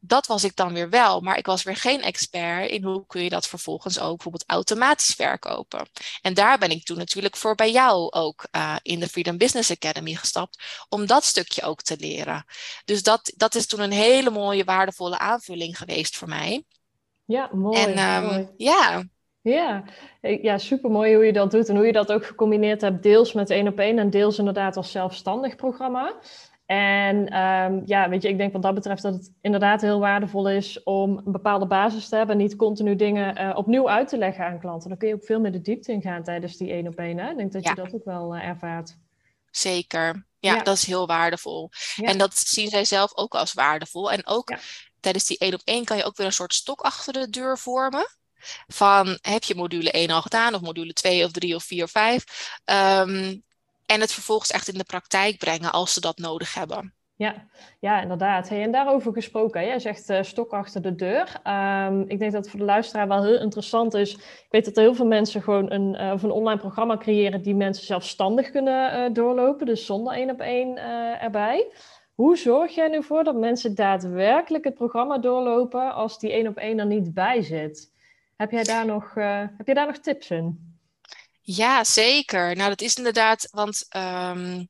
dat was ik dan weer wel, maar ik was weer geen expert in hoe kun je dat vervolgens ook bijvoorbeeld automatisch verkopen. En daar ben ik toen natuurlijk voor bij jou ook uh, in de Freedom Business Academy gestapt, om dat stukje ook te leren. Dus dat, dat is toen een hele mooie, waardevolle aanvulling geweest voor mij. Ja, mooi. En um, mooi. ja. Ja, ja, super mooi hoe je dat doet en hoe je dat ook gecombineerd hebt, deels met één op één en deels inderdaad als zelfstandig programma. En um, ja, weet je, ik denk wat dat betreft dat het inderdaad heel waardevol is om een bepaalde basis te hebben. Niet continu dingen uh, opnieuw uit te leggen aan klanten. Dan kun je ook veel meer de diepte in gaan tijdens die één op één. Ik denk dat je dat ook wel uh, ervaart. Zeker. Ja, ja, dat is heel waardevol. Ja. En dat zien zij zelf ook als waardevol. En ook tijdens die één op één kan je ook weer een soort stok achter de deur vormen. Van heb je module 1 al gedaan, of module 2 of 3 of 4 of 5. Um, en het vervolgens echt in de praktijk brengen als ze dat nodig hebben. Ja, ja inderdaad. Hey, en daarover gesproken, jij zegt uh, stok achter de deur. Um, ik denk dat het voor de luisteraar wel heel interessant is. Ik weet dat er heel veel mensen gewoon een, of een online programma creëren die mensen zelfstandig kunnen uh, doorlopen, dus zonder één op één erbij. Hoe zorg jij nu voor dat mensen daadwerkelijk het programma doorlopen als die één op één er niet bij zit? Heb jij daar nog, heb jij daar nog tips in? Ja, zeker. Nou, dat is inderdaad, want um,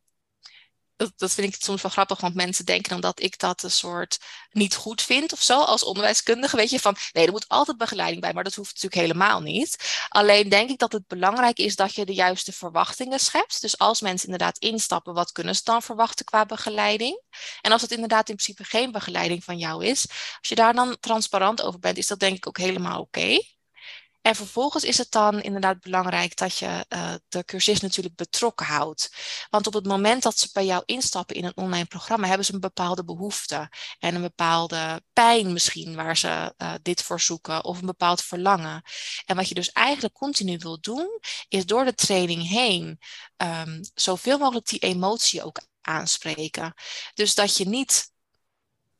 dat, dat, vind ik soms wel grappig, want mensen denken dan dat ik dat een soort niet goed vind of zo als onderwijskundige. Weet je, van nee, er moet altijd begeleiding bij, maar dat hoeft natuurlijk helemaal niet. Alleen denk ik dat het belangrijk is dat je de juiste verwachtingen schept. Dus als mensen inderdaad instappen, wat kunnen ze dan verwachten qua begeleiding? En als het inderdaad in principe geen begeleiding van jou is, als je daar dan transparant over bent, is dat denk ik ook helemaal oké. En vervolgens is het dan inderdaad belangrijk dat je uh, de cursist natuurlijk betrokken houdt. Want op het moment dat ze bij jou instappen in een online programma, hebben ze een bepaalde behoefte en een bepaalde pijn misschien waar ze uh, dit voor zoeken of een bepaald verlangen. En wat je dus eigenlijk continu wil doen, is door de training heen um, zoveel mogelijk die emotie ook aanspreken. Dus dat je niet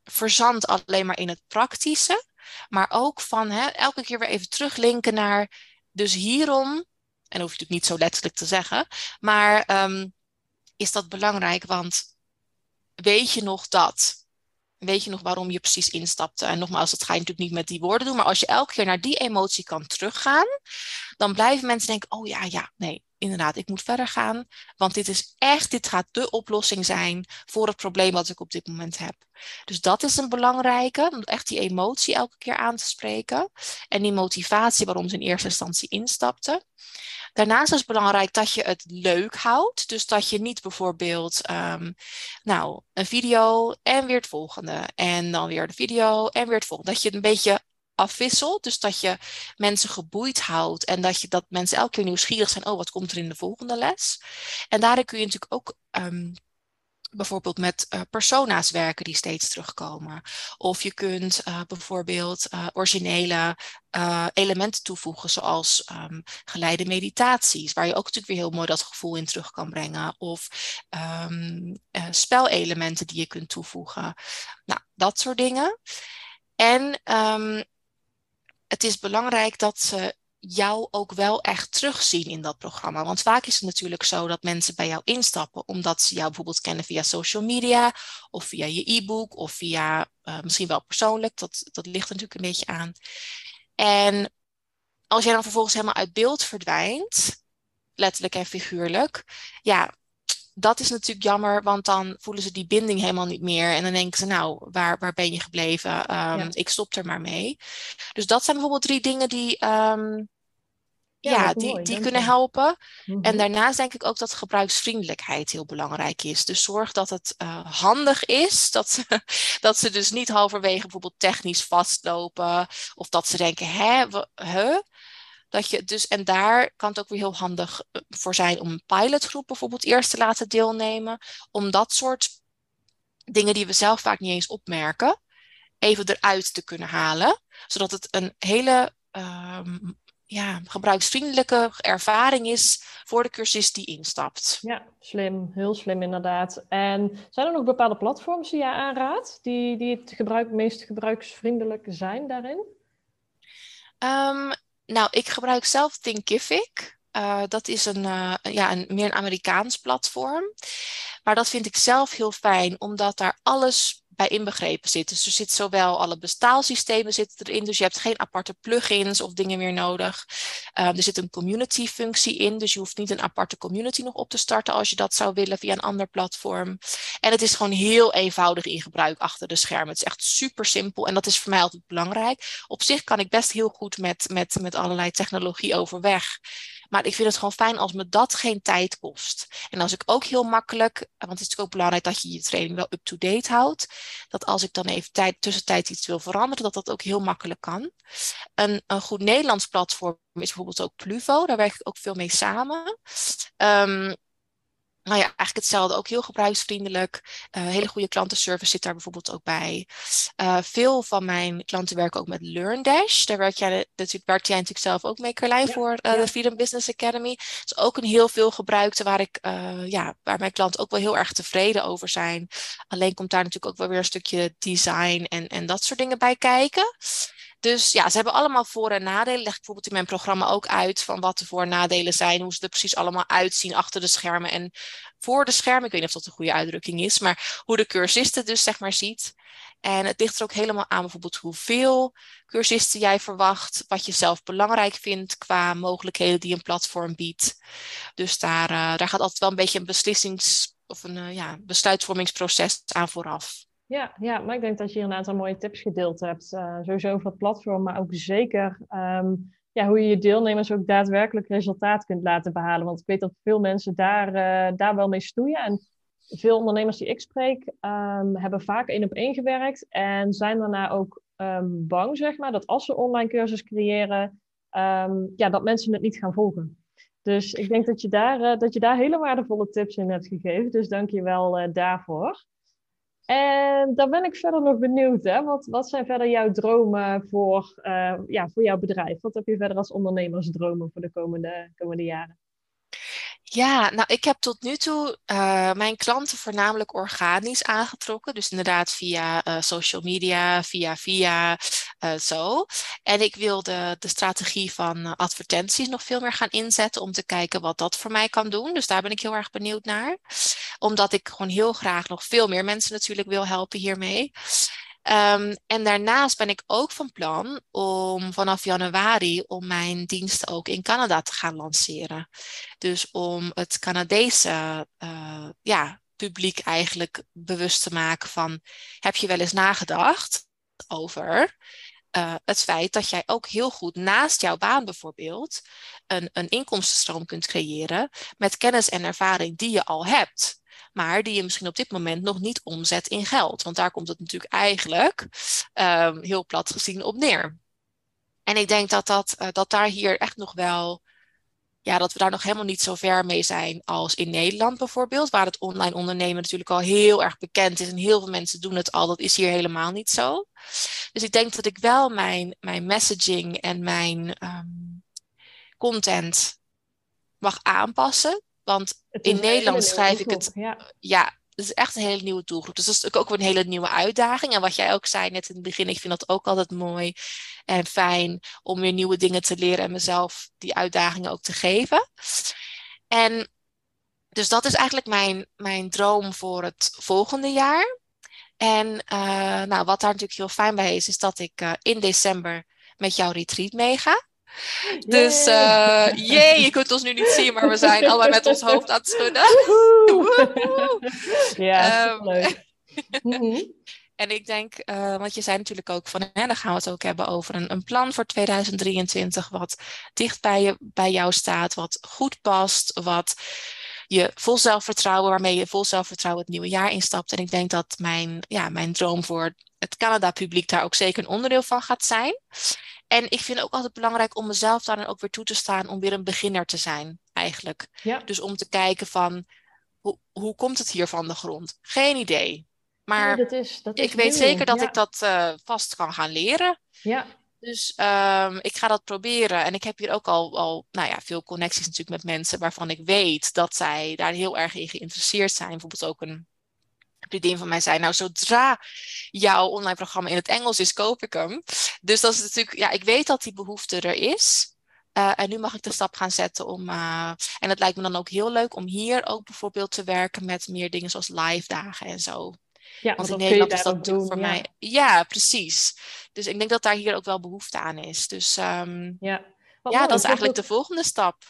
verzandt alleen maar in het praktische, maar ook van hè, elke keer weer even teruglinken naar. Dus hierom, en dat hoef je natuurlijk niet zo letterlijk te zeggen, maar um, is dat belangrijk? Want weet je nog dat? Weet je nog waarom je precies instapte? En nogmaals, dat ga je natuurlijk niet met die woorden doen, maar als je elke keer naar die emotie kan teruggaan, dan blijven mensen denken: oh ja, ja, nee, inderdaad, ik moet verder gaan. Want dit is echt, dit gaat de oplossing zijn voor het probleem wat ik op dit moment heb. Dus dat is een belangrijke, om echt die emotie elke keer aan te spreken. En die motivatie waarom ze in eerste instantie instapten. Daarnaast is het belangrijk dat je het leuk houdt. Dus dat je niet bijvoorbeeld, um, nou, een video en weer het volgende. En dan weer de video en weer het volgende. Dat je een beetje afwisselt. Dus dat je mensen geboeid houdt en dat, je, dat mensen elke keer nieuwsgierig zijn. Oh, wat komt er in de volgende les? En daarin kun je natuurlijk ook um, bijvoorbeeld met uh, persona's werken die steeds terugkomen. Of je kunt uh, bijvoorbeeld uh, originele elementen toevoegen, zoals um, geleide meditaties, waar je ook natuurlijk weer heel mooi dat gevoel in terug kan brengen. Of um, spelelementen die je kunt toevoegen. Nou, dat soort dingen. En het is belangrijk dat ze jou ook wel echt terugzien in dat programma. Want vaak is het natuurlijk zo dat mensen bij jou instappen omdat ze jou bijvoorbeeld kennen via social media of via je e-book of via uh, misschien wel persoonlijk. Dat, dat ligt natuurlijk een beetje aan. En als jij dan vervolgens helemaal uit beeld verdwijnt, letterlijk en figuurlijk, ja, dat is natuurlijk jammer, want dan voelen ze die binding helemaal niet meer. En dan denken ze, nou, waar, waar ben je gebleven? Ehm, ik stop er maar mee. Dus dat zijn bijvoorbeeld drie dingen die, ehm, ja, die, die kunnen helpen. En mhm. daarnaast denk ik ook dat gebruiksvriendelijkheid heel belangrijk is. Dus zorg dat het uh, handig is. Dat ze, dat ze dus niet halverwege bijvoorbeeld technisch vastlopen. Of dat ze denken, hè, huh? Dat je dus, en daar kan het ook weer heel handig eh, voor zijn om een pilotgroep bijvoorbeeld eerst te laten deelnemen. Om dat soort dingen die we zelf vaak niet eens opmerken, even eruit te kunnen halen. Zodat het een hele uh, ja, gebruiksvriendelijke ervaring is voor de cursist die instapt. Ja, slim. Heel slim inderdaad. En zijn er nog bepaalde platforms die je aanraadt, die, die het gebruik, meest gebruiksvriendelijk zijn daarin? Um, nou, ik gebruik zelf Thinkific. Uh, dat is een, uh, ja, een meer een Amerikaans platform. Maar dat vind ik zelf heel fijn, omdat daar alles bij inbegrepen zit. Dus er zit zowel alle betaalsystemen zitten erin, dus je hebt geen aparte plugins of dingen meer nodig. Uh, er zit een community functie in, dus je hoeft niet een aparte community nog op te starten als je dat zou willen via een ander platform. En het is gewoon heel eenvoudig in gebruik achter de schermen. Het is echt super simpel en dat is voor mij altijd belangrijk. Op zich kan ik best heel goed met, met, met allerlei technologie overweg. Maar ik vind het gewoon fijn als me dat geen tijd kost. En als ik ook heel makkelijk, want het is ook belangrijk dat je je training wel up-to-date houdt. Dat als ik dan even tijd, tussentijd iets wil veranderen, dat dat ook heel makkelijk kan. Een, een goed Nederlands platform is bijvoorbeeld ook Pluvo. Daar werk ik ook veel mee samen. Um, nou ja, eigenlijk hetzelfde, ook heel gebruiksvriendelijk. Uh, hele goede klantenservice zit daar bijvoorbeeld ook bij. Uh, veel van mijn klanten werken ook met LearnDash. Daar werk jij, natuurlijk, werkt jij natuurlijk zelf ook mee, Carlijn, voor uh, de Freedom Business Academy. Het is ook een heel veel gebruikte waar, ik, ja, waar mijn klanten ook wel heel erg tevreden over zijn. Alleen komt daar natuurlijk ook wel weer een stukje design en, en dat soort dingen bij kijken. Dus ja, ze hebben allemaal voor- en nadelen. Leg ik bijvoorbeeld in mijn programma ook uit van wat de voor- en nadelen zijn, hoe ze er precies allemaal uitzien achter de schermen en voor de schermen. Ik weet niet of dat een goede uitdrukking is, maar hoe de cursisten dus zeg maar ziet. En het ligt er ook helemaal aan bijvoorbeeld hoeveel cursisten jij verwacht, wat je zelf belangrijk vindt qua mogelijkheden die een platform biedt. Dus daar, uh, daar gaat altijd wel een beetje een beslissings- of een uh, ja, besluitvormingsproces aan vooraf. Ja, ja, maar ik denk dat je hier een aantal mooie tips gedeeld hebt. Uh, sowieso over het platform, maar ook zeker um, ja, hoe je je deelnemers ook daadwerkelijk resultaat kunt laten behalen. Want ik weet dat veel mensen daar, uh, daar wel mee stoeien. En veel ondernemers die ik spreek, um, hebben vaak één op één gewerkt. En zijn daarna ook um, bang, zeg maar, dat als ze online cursus creëren, ja, dat mensen het niet gaan volgen. Dus ik denk dat je daar, uh, dat je daar hele waardevolle tips in hebt gegeven. Dus dank je wel daarvoor. En dan ben ik verder nog benieuwd, hè? Wat, wat zijn verder jouw dromen voor, uh, ja, voor jouw bedrijf? Wat heb je verder als ondernemersdromen voor de komende, komende jaren? Ja, nou, ik heb tot nu toe uh, mijn klanten voornamelijk organisch aangetrokken. Dus inderdaad via uh, social media, via via, uh, zo. En ik wil de, de strategie van advertenties nog veel meer gaan inzetten om te kijken wat dat voor mij kan doen. Dus daar ben ik heel erg benieuwd naar. Omdat ik gewoon heel graag nog veel meer mensen natuurlijk wil helpen hiermee. Um, en daarnaast ben ik ook van plan om vanaf januari om mijn diensten ook in Canada te gaan lanceren. Dus om het Canadese uh, ja, publiek eigenlijk bewust te maken van heb je wel eens nagedacht over uh, het feit dat jij ook heel goed naast jouw baan bijvoorbeeld een, een inkomstenstroom kunt creëren met kennis en ervaring die je al hebt maar die je misschien op dit moment nog niet omzet in geld. Want daar komt het natuurlijk eigenlijk um, heel plat gezien op neer. En ik denk dat, dat, uh, dat daar hier echt nog wel, ja, dat we daar nog helemaal niet zo ver mee zijn als in Nederland bijvoorbeeld, waar het online ondernemen natuurlijk al heel erg bekend is en heel veel mensen doen het al. Dat is hier helemaal niet zo. Dus ik denk dat ik wel mijn, mijn messaging en mijn um, content mag aanpassen want in Nederland schrijf ik het. Ja. is echt een hele nieuwe doelgroep. Dus dat is natuurlijk ook weer een hele nieuwe uitdaging. En wat jij ook zei net in het begin, ik vind dat ook altijd mooi en fijn om weer nieuwe dingen te leren en mezelf die uitdagingen ook te geven. En dus dat is eigenlijk mijn, mijn droom voor het volgende jaar. En uh, nou, wat daar natuurlijk heel fijn bij is, is dat ik uh, in december met jouw retreat meega. Dus uh, jee, je kunt ons nu niet zien, maar we zijn allemaal met ons hoofd aan het schudden. ja, um, leuk. Mhm. En ik denk, uh, want je zei natuurlijk ook van, hè, dan gaan we het ook hebben over een, een plan voor 2023, wat dicht bij, je, bij jou staat, wat goed past, wat je vol zelfvertrouwen, waarmee je vol zelfvertrouwen het nieuwe jaar instapt. En ik denk dat mijn, ja, mijn droom voor het Canada-publiek daar ook zeker een onderdeel van gaat zijn. En ik vind het ook altijd belangrijk om mezelf daar dan ook weer toe te staan om weer een beginner te zijn, eigenlijk. Ja. Dus om te kijken van, hoe, hoe komt het hier van de grond? Geen idee. Maar dat is, dat is ik weet zeker dat ja. ik dat uh, vast kan gaan leren. Ja, Dus um, ik ga dat proberen. En ik heb hier ook al, al nou ja, veel connecties natuurlijk met mensen waarvan ik weet dat zij daar heel erg in geïnteresseerd zijn. Bijvoorbeeld ook een vriendin van mij zei, nou zodra jouw online programma in het Engels is, koop ik hem. Dus dat is natuurlijk, ja, ik weet dat die behoefte er is. Uh, en nu mag ik de stap gaan zetten om, uh, en het lijkt me dan ook heel leuk om hier ook bijvoorbeeld te werken met meer dingen zoals live dagen en zo. ja Want dat in Nederland is dat doen. voor ja. mij. Ja, precies. Dus ik denk dat daar hier ook wel behoefte aan is. Dus um, Ja, Wat ja, dat is eigenlijk de volgende stap.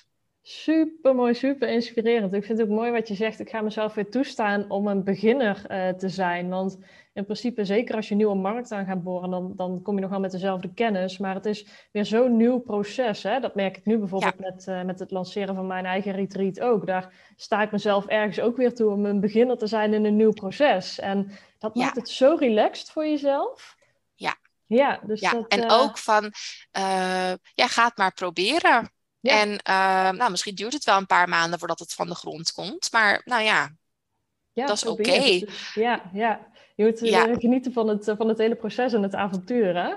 Super mooi, super inspirerend. Ik vind het ook mooi wat je zegt. Ik ga mezelf weer toestaan om een beginner uh, te zijn. Want in principe, zeker als je een nieuwe markt aan gaat boren, dan, dan kom je nog wel met dezelfde kennis. Maar het is weer zo'n nieuw proces. Hè? Dat merk ik nu bijvoorbeeld ja. met, uh, met het lanceren van mijn eigen retreat ook. Daar sta ik mezelf ergens ook weer toe om een beginner te zijn in een nieuw proces. En dat Ja. maakt het zo relaxed voor jezelf. Ja. Ja, dus Ja, dat, en eh, ook van, ja, ga het maar proberen. Ja. En uh, nou, misschien duurt het wel een paar maanden voordat het van de grond komt. Maar nou ja, ja, dat is oké. Dus, ja, ja. Je moet Ja. genieten van het, van het hele proces en het avontuur, hè?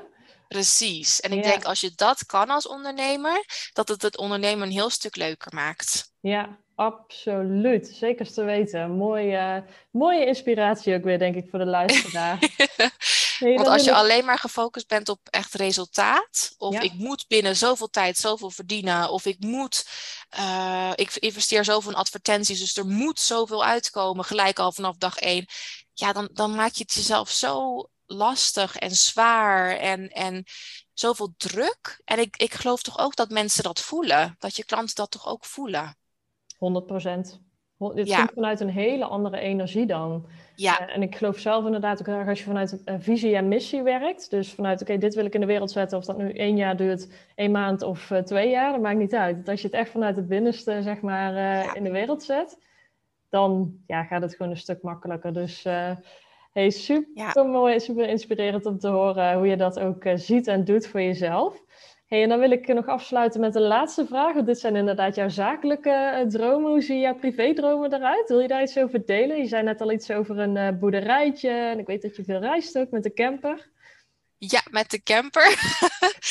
precies. En ik denk als je dat kan als ondernemer, dat het het ondernemen een heel stuk leuker maakt. Ja, absoluut. Zeker te weten. Mooie, mooie inspiratie ook weer, denk ik, voor de luisteraar. Nee, Want als je ik- alleen maar gefocust bent op echt resultaat, of Ja. ik moet binnen zoveel tijd zoveel verdienen, of ik moet, eh, ik investeer zoveel in advertenties, dus er moet zoveel uitkomen, gelijk al vanaf dag één. Ja, dan, dan maak je het jezelf zo lastig en zwaar en, en zoveel druk. En ik, ik geloof toch ook dat mensen dat voelen, dat je klanten dat toch ook voelen. 100 procent. Dit Ja. komt vanuit een hele andere energie dan. Ja, Eh, en ik geloof zelf inderdaad ook erg als je vanuit een visie en missie werkt. Dus vanuit, oké, dit wil ik in de wereld zetten. Of dat nu één jaar duurt, één maand of eh, twee jaar, dat maakt niet uit. Want als je het echt vanuit het binnenste, zeg maar, eh, Ja. in de wereld zet, dan ja, gaat het gewoon een stuk makkelijker. Dus hey, super mooi, super inspirerend om te horen hoe je dat ook ziet en doet voor jezelf. Hey, en dan wil ik nog afsluiten met de laatste vraag. Want dit zijn inderdaad jouw zakelijke eh, dromen. Hoe zien jouw privédromen eruit? Wil je daar iets over delen? Je zei net al iets over een eh, boerderijtje. En ik weet dat je veel reist ook met de camper. ja met de camper.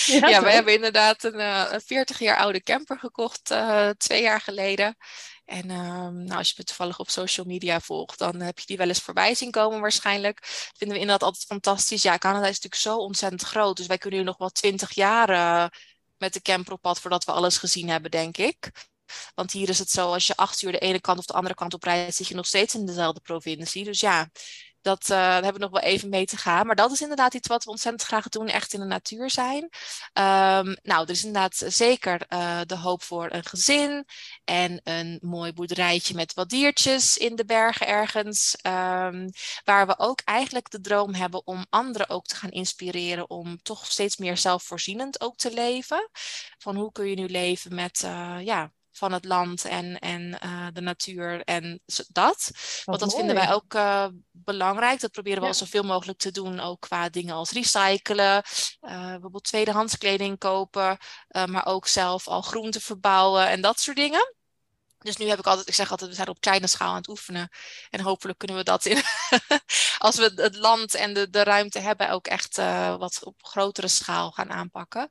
Ja, Ja, we hebben inderdaad een, eh, een 40 jaar oude camper gekocht twee jaar geleden. En ehm, nou, als je me toevallig op social media volgt, dan heb je die wel eens voorbij zien komen waarschijnlijk. Vinden we inderdaad altijd fantastisch. Ja, Canada is natuurlijk zo ontzettend groot. Dus wij kunnen hier nog wel 20 jaar met de camper op pad voordat we alles gezien hebben, denk ik. Want hier is het zo, als je acht uur de ene kant of de andere kant op rijdt, zit je nog steeds in dezelfde provincie. Dus ja, dat daar hebben we nog wel even mee te gaan. Maar dat is inderdaad iets wat we ontzettend graag doen, echt in de natuur zijn. Um, nou, er is inderdaad zeker uh, de hoop voor een gezin en een mooi boerderijtje met wat diertjes in de bergen ergens. Um, waar we ook eigenlijk de droom hebben om anderen ook te gaan inspireren om toch steeds meer zelfvoorzienend ook te leven. Van hoe kun je nu leven met, ja, van het land en, en uh, de natuur en dat. Wat Want dat mooi. vinden wij ook uh, belangrijk. Dat proberen we ja. al zoveel mogelijk te doen, ook qua dingen als recyclen, uh, bijvoorbeeld tweedehands kleding kopen, maar ook zelf al groenten verbouwen en dat soort dingen. Dus nu heb ik altijd, ik zeg altijd, we zijn op kleine schaal aan het oefenen. En hopelijk kunnen we dat in, als we het land en de, de ruimte hebben, ook echt wat op grotere schaal gaan aanpakken.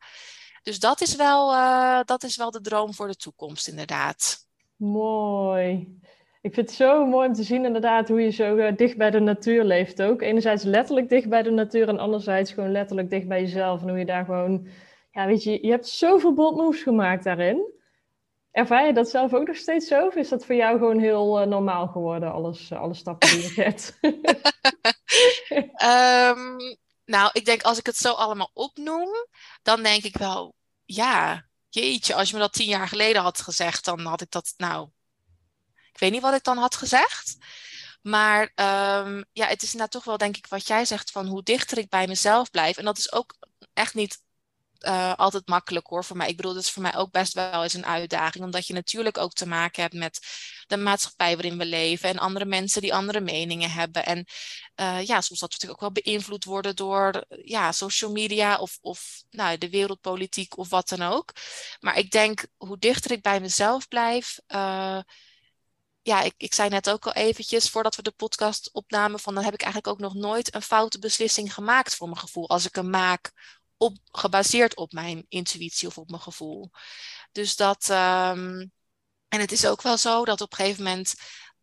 Dus dat is, wel, uh, dat is wel de droom voor de toekomst, inderdaad. Mooi. Ik vind het zo mooi om te zien inderdaad hoe je zo uh, dicht bij de natuur leeft ook. Enerzijds letterlijk dicht bij de natuur en anderzijds gewoon letterlijk dicht bij jezelf. En hoe je daar gewoon, ja weet je, je hebt zoveel bold moves gemaakt daarin. Ervaar je dat zelf ook nog steeds zo? Of is dat voor jou gewoon heel uh, normaal geworden, alles, alle stappen die je zet? um, nou, ik denk als ik het zo allemaal opnoem, dan denk ik wel, ja, jeetje, als je me dat tien jaar geleden had gezegd, dan had ik dat, nou, ik weet niet wat ik dan had gezegd. Maar um, ja, het is nou toch wel, denk ik, wat jij zegt van hoe dichter ik bij mezelf blijf. En dat is ook echt niet uh, altijd makkelijk hoor voor mij. Ik bedoel, dat is voor mij ook best wel eens een uitdaging. Omdat je natuurlijk ook te maken hebt met de maatschappij waarin we leven. En andere mensen die andere meningen hebben. En uh, ja, soms dat natuurlijk ook wel beïnvloed worden door ja, social media of, of nou, de wereldpolitiek of wat dan ook. Maar ik denk, hoe dichter ik bij mezelf blijf. Uh, ja, ik, ik zei net ook al eventjes voordat we de podcast opnamen, van dan heb ik eigenlijk ook nog nooit een foute beslissing gemaakt voor mijn gevoel. Als ik hem maak op, gebaseerd op mijn intuïtie of op mijn gevoel. Dus dat. Um, en het is ook wel zo dat op een gegeven moment.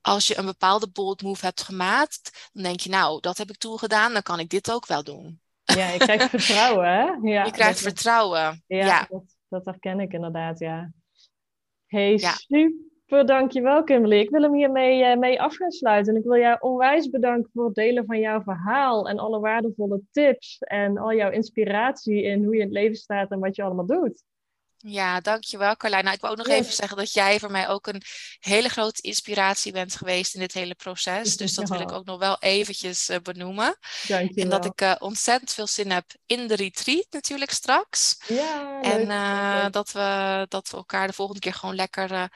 Als je een bepaalde bold move hebt gemaakt, dan denk je, nou, dat heb ik toegedaan, dan kan ik dit ook wel doen. Ja, je krijgt vertrouwen, hè? Ja, je krijgt vertrouwen. Ja, ja. Dat, dat, herken ik inderdaad, ja. Hey, ja. super Super, dankjewel Kimberly. Ik wil hem hiermee uh, mee af gaan sluiten. En ik wil jou onwijs bedanken voor het delen van jouw verhaal en alle waardevolle tips en al jouw inspiratie in hoe je in het leven staat en wat je allemaal doet. Ja, dankjewel Carlijn. Nou, ik wil ook nog even zeggen dat jij voor mij ook een hele grote inspiratie bent geweest in dit hele proces. Dus dat wil ik ook nog wel eventjes uh, benoemen. Dankjewel. En dat ik uh, ontzettend veel zin heb in de retreat natuurlijk straks. Ja, en uh, dat, we, dat we elkaar de volgende keer gewoon lekker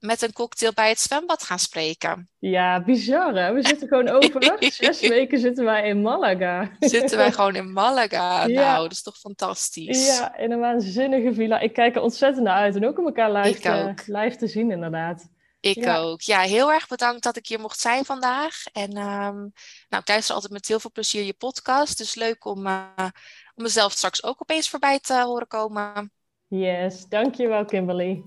met een cocktail bij het zwembad gaan spreken. Ja, bizar hè? We zitten gewoon over zes weken zitten wij in Malaga. Zitten wij gewoon in Malaga. Ja. Nou, dat is toch fantastisch. Ja, in een waanzinnige villa. Ik kijk er ontzettend naar uit en ook om elkaar live, te, live te zien inderdaad. Ik ook. Ja, heel erg bedankt dat ik hier mocht zijn vandaag. En um, nou, ik luister altijd met heel veel plezier je podcast. Dus leuk om, uh, om mezelf straks ook opeens voorbij te horen komen. Yes, dankjewel Kimberly.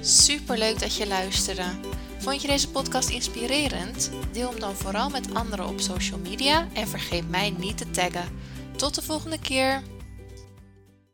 Super leuk dat je luisterde. Vond je deze podcast inspirerend? Deel hem dan vooral met anderen op social media en vergeet mij niet te taggen. Tot de volgende keer.